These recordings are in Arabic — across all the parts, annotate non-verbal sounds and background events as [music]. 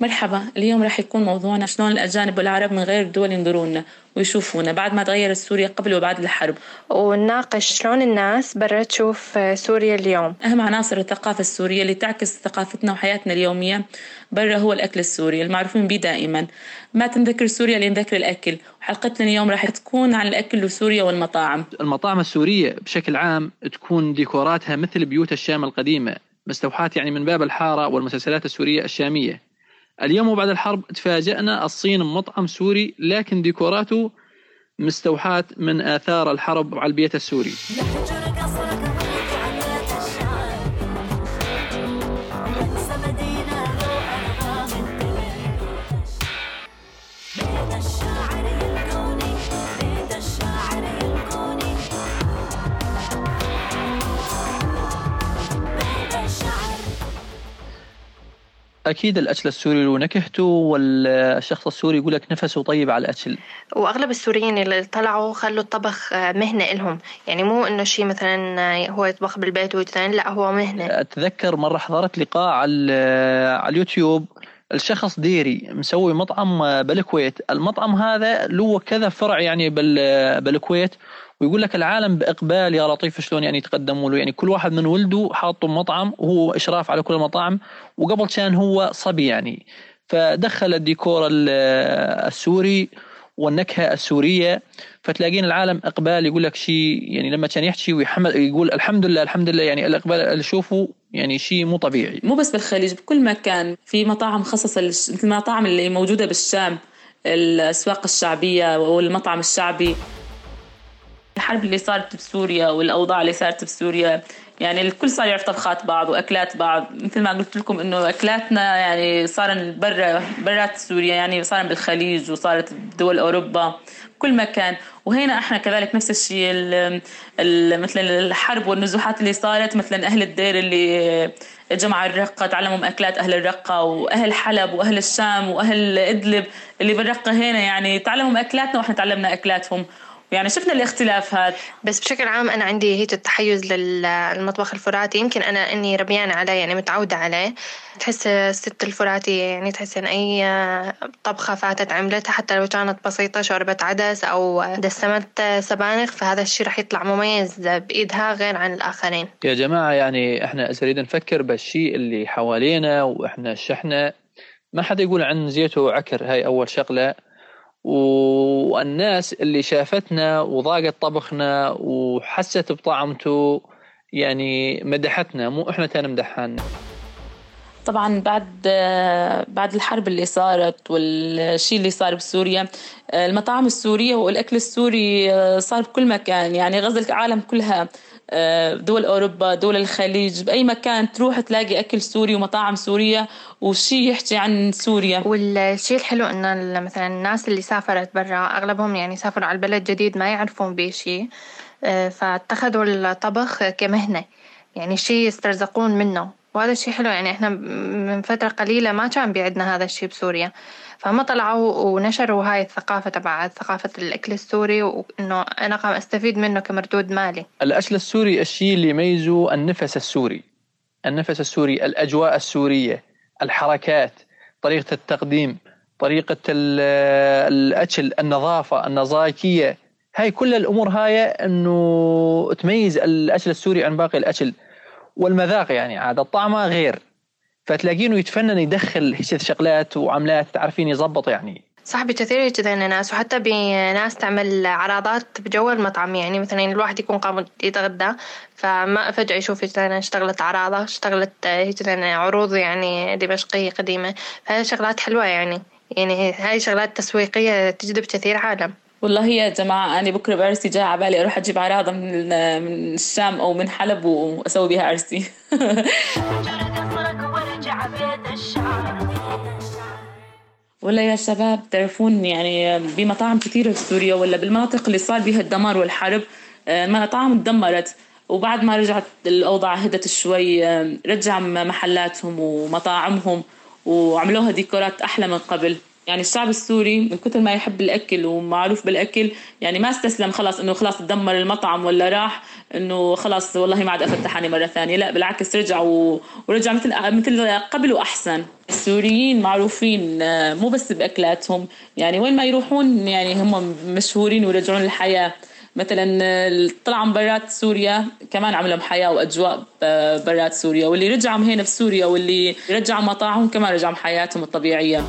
مرحبا اليوم راح يكون موضوعنا شلون الأجانب والعرب من غير الدول ينظرونا ويشوفونا بعد ما تغيرت سوريا قبل وبعد الحرب. ونناقش شلون الناس برا تشوف سوريا اليوم. أهم عناصر الثقافة السورية اللي تعكس ثقافتنا وحياتنا اليومية برا هو الأكل السوري المعروفين به دائما. ما تنذكر سوريا اللي نذكر الأكل. وحلقتنا اليوم راح تكون عن الأكل وسوريا والمطاعم. المطاعم السورية بشكل عام تكون ديكوراتها مثل بيوت الشام القديمة مستوحاة يعني من باب الحارة والمسلسلات السورية الشامية. اليوم وبعد الحرب تفاجأنا الصين مطعم سوري لكن ديكوراته مستوحاة من آثار الحرب على البيت السوري. أكيد الأكل السوري له نكهته والشخص السوري يقول لك نفسه طيب على الأكل. وأغلب السوريين اللي طلعوا خلوا الطبخ مهنة لهم. يعني مو إنه شيء مثلا هو يطبخ بالبيت ويتنين لا هو مهنة. أتذكر مرة حضرت لقاء على على اليوتيوب. الشخص ديري مسوي مطعم بالكويت. المطعم هذا له كذا فرع يعني بالكويت. ويقول لك العالم بإقبال يا لطيف شلون يعني يتقدموا له؟ يعني كل واحد من ولده حاطه مطعم وهو إشراف على كل المطاعم وقبل كان هو صبي يعني. فدخل الديكور السوري والنكهة السورية فتلاقين العالم إقبال يقول لك شيء يعني لما كان يحكي ويحمد يقول الحمد لله الحمد لله يعني الإقبال اللي اشوفه يعني شيء مو طبيعي. مو بس بالخليج بكل مكان في مطاعم مخصصه مثل المطاعم اللي موجودة بالشام الأسواق الشعبية والمطعم الشعبي. الحرب اللي صارت بسوريا والأوضاع اللي صارت بسوريا يعني الكل صار يعرف طبخات بعض وأكلات بعض. مثل ما قلت لكم إنه أكلاتنا يعني صار برا برات سوريا يعني صار بالخليج وصارت بدول أوروبا كل مكان. وهنا إحنا كذلك نفس الشيء مثل الحرب والنزوحات اللي صارت مثلا أهل الدير اللي جمع الرقة تعلموا أكلات أهل الرقة وأهل حلب وأهل الشام وأهل إدلب اللي بالرقة هنا يعني تعلموا أكلاتنا وإحنا تعلمنا أكلاتهم. يعني شفنا الاختلاف هذا بس بشكل عام أنا عندي هيك التحيز للمطبخ الفراتي. يمكن أنا إني ربيانة عليه يعني متعودة عليه. تحس الست الفراتي يعني تحس إن أي طبخة فاتت عملتها حتى لو كانت بسيطة شوربة عدس أو دسمت سبانخ فهذا الشيء راح يطلع مميز بإيدها غير عن الآخرين. يا جماعة يعني إحنا اذا نريد نفكر بالشيء اللي حوالينا وإحنا شحنة. ما حدا يقول عن زيته عكر هاي أول شغلة. والناس اللي شافتنا وضاقت طبخنا وحست بطعمته يعني مدحتنا مو إحنا تنمدحنا طبعا بعد بعد الحرب اللي صارت والشيء اللي صار بسوريا المطاعم السورية والأكل السوري صار بكل مكان يعني غزة العالم كلها. دول أوروبا دول الخليج بأي مكان تروح تلاقي أكل سوري ومطاعم سورية وشي يحكي عن سوريا. والشيء الحلو إنه مثلا الناس اللي سافرت برا أغلبهم يعني سافروا على البلد جديد ما يعرفون بشيء فاتخذوا الطبخ كمهنة. يعني شيء يسترزقون منه. وهذا الشيء حلو يعني إحنا من فترة قليلة ما كان بيعدنا هذا الشيء بسوريا. فهم طلعوا ونشروا هاي الثقافة تبع ثقافة الأكل السوري وإنه أنا قام أستفيد منه كمردود مالي. الأكل السوري الشيء اللي يميزه النفس السوري. النفس السوري الأجواء السورية الحركات طريقة التقديم طريقة الأكل النظافة النظايكية هاي كل الأمور هاي أنه تميز الأكل السوري عن باقي الأكل. والمذاق يعني عاد الطعمة غير. فتلاقينه يتفنن يدخل شغلات وعملات تعرفين يظبط يعني. صح بكثير جدا ناس وحتى بناس تعمل عراضات بجو المطعم. يعني مثلا الواحد يكون قام يتغدى فما فجأة يشوف مثلا اشتغلت عراضة اشتغلت مثلا عروض يعني دمشقية قديمة. فهي شغلات حلوة يعني. يعني هاي شغلات تسويقية تجذب كثير عالم. والله يا جماعة أنا بكرة بعرسي جاي على بالي أروح أجيب عراضة من من الشام أو من حلب وأسوي بها عرسي. [laughs] ولا يا شباب تعرفون يعني بمطاعم كثيرة في سوريا ولا بالمناطق اللي صار بها الدمار والحرب مطاعم تدمرت. وبعد ما رجعت الأوضاع هدت شوي رجع محلاتهم ومطاعمهم وعملوها ديكورات أحلى من قبل. يعني الشعب السوري من كثر ما يحب الأكل ومعروف بالأكل يعني ما استسلم خلاص إنه خلاص تدمر المطعم ولا راح إنه خلاص والله ما عاد افتح مرة ثانية لا بالعكس رجع و... ورجع مثل مثل قبل واحسن السوريين معروفين آه، مو بس بأكلاتهم يعني وين ما يروحون يعني هم مشهورين ويرجعون للحياه مثلا طلعوا برات سوريا كمان عملوا حياة وأجواء برات سوريا واللي رجعوا هنا في سوريا واللي رجعوا مطاعم كمان رجعوا حياتهم الطبيعية.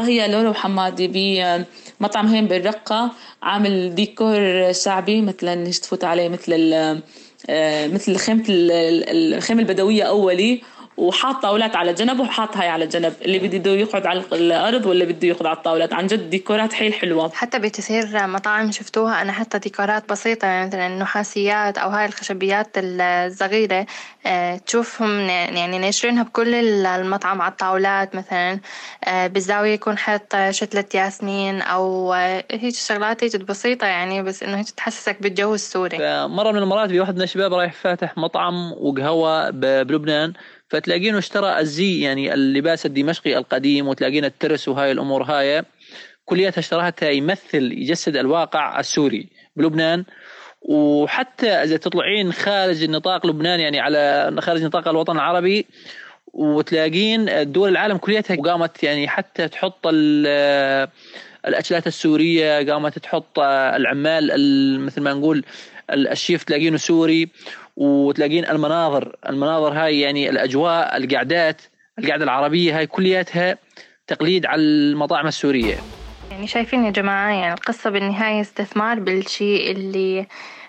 هي لولو حمادي بمطعم هين بالرقة عامل ديكور شعبي مثلا تفوت عليه مثل آه، مثل خيمة الخيمة البدوية أولي. وحاط طاولات على جنب وحاط هاي على جنب اللي بده يقعد على الأرض ولا بده يقعد على الطاولات. عن جد ديكورات حيل حلوة. حتى بتصير مطاعم شفتوها أنا حتى ديكورات بسيطة يعني مثلا نحاسيات أو هاي الخشبيات الصغيرة آه، تشوفهم يعني ناشرينها بكل المطعم على الطاولات مثلا. آه، بالزاويه يكون حاط شتلة ياسمين أو آه، هيك شغلات هيك بسيطة يعني بس إنه هيك تحسسك بالجو السوري. مرة من المرات في واحد من الشباب رايح فاتح مطعم وقهوة بلبنان فتلاقينه اشترى الزي يعني اللباس الدمشقي القديم وتلاقينا الترس وهاي الأمور هاي. كلياتها اشتراها يمثل يجسد الواقع السوري بلبنان. وحتى إذا تطلعين خارج نطاق لبنان يعني على خارج نطاق الوطن العربي وتلاقين دول العالم كلياتها قامت يعني حتى تحط الأكلات السورية قامت تحط العمال مثل ما نقول الشيف تلاقينه سوري. وتلاقين المناظر المناظر هاي يعني الأجواء القعدات القعدة العربية هاي كلياتها تقليد على المطاعم السورية. يعني شايفين يا جماعة يعني القصة بالنهاية استثمار بالشيء اللي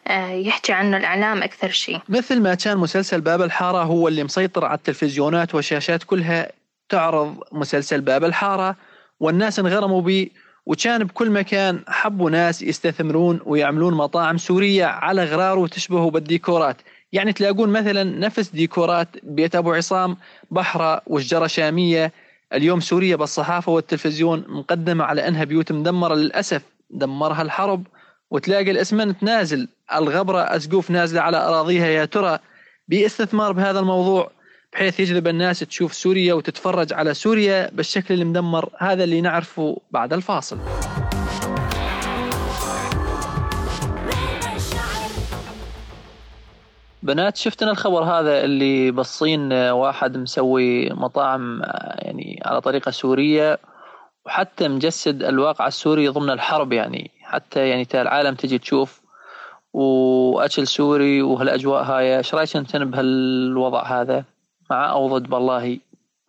آه، يحكي عنه الإعلام أكثر شيء مثل ما كان مسلسل باب الحارة هو اللي مسيطر على التلفزيونات والشاشات كلها تعرض مسلسل باب الحارة والناس انغرموا به وكان بكل مكان حبوا ناس يستثمرون ويعملون مطاعم سورية على غرار وتشبه بالديكورات. يعني تلاقون مثلا نفس ديكورات بيت أبو عصام بحرة وشجرة شامية. اليوم سوريا بالصحافة والتلفزيون مقدمة على أنها بيوت مدمرة للأسف دمرها الحرب. وتلاقي الأسمنت نازل الغبرة أسقوف نازلة على أراضيها يا ترى. باستثمار بهذا الموضوع بحيث يجذب الناس تشوف سوريا وتتفرج على سوريا بالشكل المدمر هذا اللي نعرفه بعد الفاصل. بنات شفتنا الخبر هذا اللي بالصين واحد مسوي مطاعم يعني على طريقة سورية وحتى مجسد الواقع السوري ضمن الحرب يعني. حتى يعني العالم تجي تشوف وأكل سوري وهالأجواء هاي. إيش رأيك أنت بهالوضع هذا؟ مع أو ضد بالله؟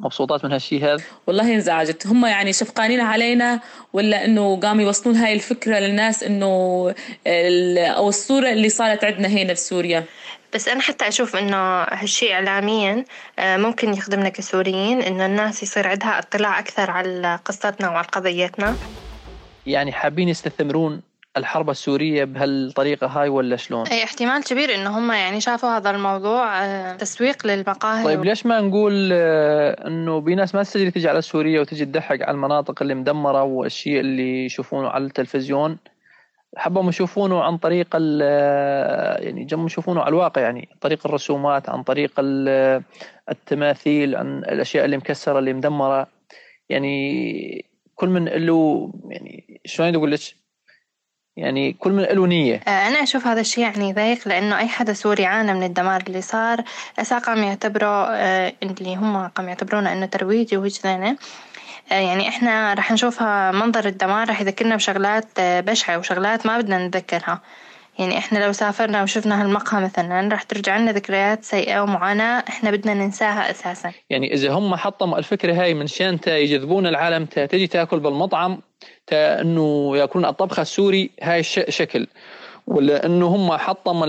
مبسوطات من هالشيء هذا؟ والله انزعجت. هم يعني شفقانين علينا ولا إنه قاموا يوصلون هاي الفكرة للناس إنه أو الصورة اللي صارت عندنا هنا في سوريا. بس أنا حتى أشوف إنه هالشيء إعلاميا آه، ممكن يخدمنا كسوريين إنه الناس يصير عندها اطلاع أكثر على قصتنا وعلى قضيتنا يعني حابين يستثمرون الحرب السورية بهالطريقة هاي ولا شلون؟ أي احتمال كبير إنه هم يعني شافوا هذا الموضوع آه، تسويق للمقاهي طيب ليش ما نقول آه، إنه في ناس ما تستجري تجي على سوريا وتجي تضحك على المناطق اللي مدمرة والشيء اللي يشوفونه على التلفزيون حبهم يشوفونه عن طريق يعني جم يشوفونه على الواقع يعني عن طريق الرسومات عن طريق التماثيل عن الأشياء اللي مكسرة اللي مدمرة. يعني كل من له يعني شلون أقول لك؟ يعني كل من له نية. آه، أنا أشوف هذا الشيء يعني ضيق لأنه أي حدا سوري عانى من الدمار اللي صار قام يعتبره آه، اللي هم قام يعتبرونه إنه ترويجي وهيك آه، يعني إحنا رح نشوفها منظر الدمار رح يذكرنا بشغلات آه، بشعة وشغلات ما بدنا نتذكرها يعني إحنا لو سافرنا وشفنا هالمقهى مثلا رح ترجع لنا ذكريات سيئة ومعاناة إحنا بدنا ننساها أساسا. يعني إذا هم حطموا الفكرة هاي من شان يجذبون العالم تجي تاكل بالمطعم إنه يأكلون الطبخة السوري هاي شكل. ولا إنه هم حطموا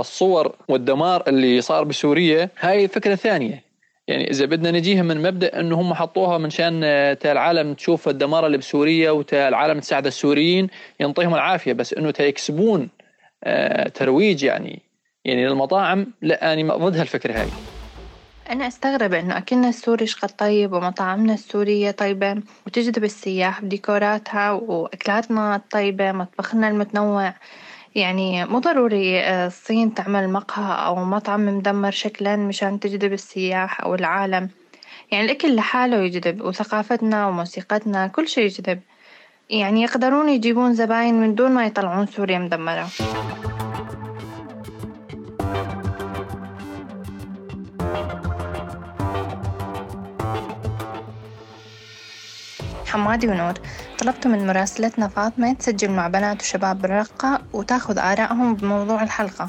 الصور والدمار اللي صار بسوريا هاي فكرة ثانية. يعني إذا بدنا نجيها من مبدأ إنه هم حطوها من شان تا العالم تشوف الدمار اللي بسوريا وتا العالم تساعد السوريين ينطيهم العافية. بس إنه تا يكسبون آه، ترويج يعني يعني للمطاعم لا أنا ضد هالفكره هاي. أنا أستغرب إنه أكلنا السوري شقد طيب ومطاعمنا السورية طيبة وتجذب السياح بديكوراتها وأكلاتنا الطيبة مطبخنا المتنوع. يعني مو ضروري آه، الصين تعمل مقهى أو مطعم مدمر شكلا مشان تجذب السياح أو العالم يعني الأكل لحاله يجذب وثقافتنا وموسيقتنا كل شي يجذب يعني يقدرون يجيبون زباين من دون ما يطلعون سوريا مدمرة. حمادي ونور طلبت من مراسلتنا فاطمة تسجل مع بنات وشباب بالرقة وتاخذ آرائهم بموضوع الحلقة.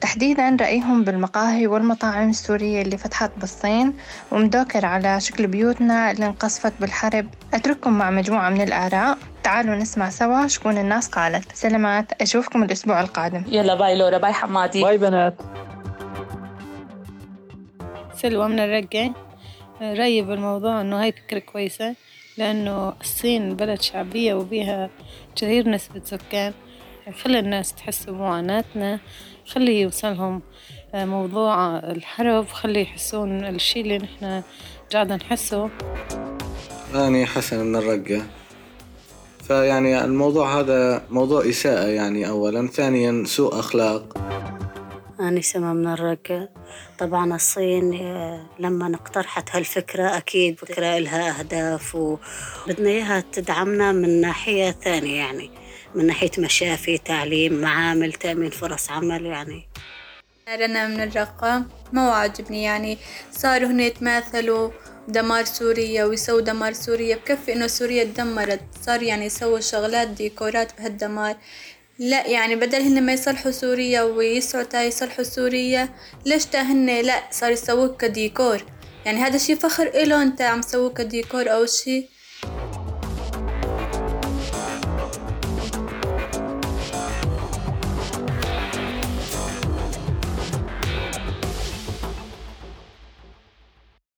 تحديدا رأيهم بالمقاهي والمطاعم السورية اللي فتحت بالصين ومدوكرة على شكل بيوتنا اللي انقصفت بالحرب. أترككم مع مجموعة من الآراء. تعالوا نسمع سوا شكون الناس قالت. سلامات أشوفكم الأسبوع القادم. يلا bye لورا bye حمادي. bye بنات. سلوى من الرقة. رأيي بالموضوع إنه هاي فكرة كويسة. لأنه الصين بلد شعبية وبيها كثير نسبة سكان خلي الناس تحس بمعاناتنا خلي يوصلهم آه، موضوع الحرب خلي يحسون الشي اللي نحنا قاعدة نحسه. أنا حسن من الرقة فيعني الموضوع هذا موضوع إساءة يعني أولا ثانيا سوء أخلاق. أنا سما من الرقة. طبعا الصين لما اقترحت هالفكرة أكيد فكرة لها أهداف وبدنا إياها تدعمنا من ناحية ثانية يعني من ناحية مشافي تعليم معامل تأمين فرص عمل يعني. رنا من الرقة ما عاجبني يعني. صاروا هنا يتماثلوا دمار سوريا ويسووا دمار سوريا بكفي إنه سوريا تدمرت. صار يعني يسووا شغلات ديكورات بهالدمار. لا يعني بدل هن ما يصلحوا سوريا ويسعوا تا يصلحوا سوريا ليش تا هن لا صار يسووك كديكور؟ يعني هذا شي فخر إله انت عم تسووه كديكور أو شي.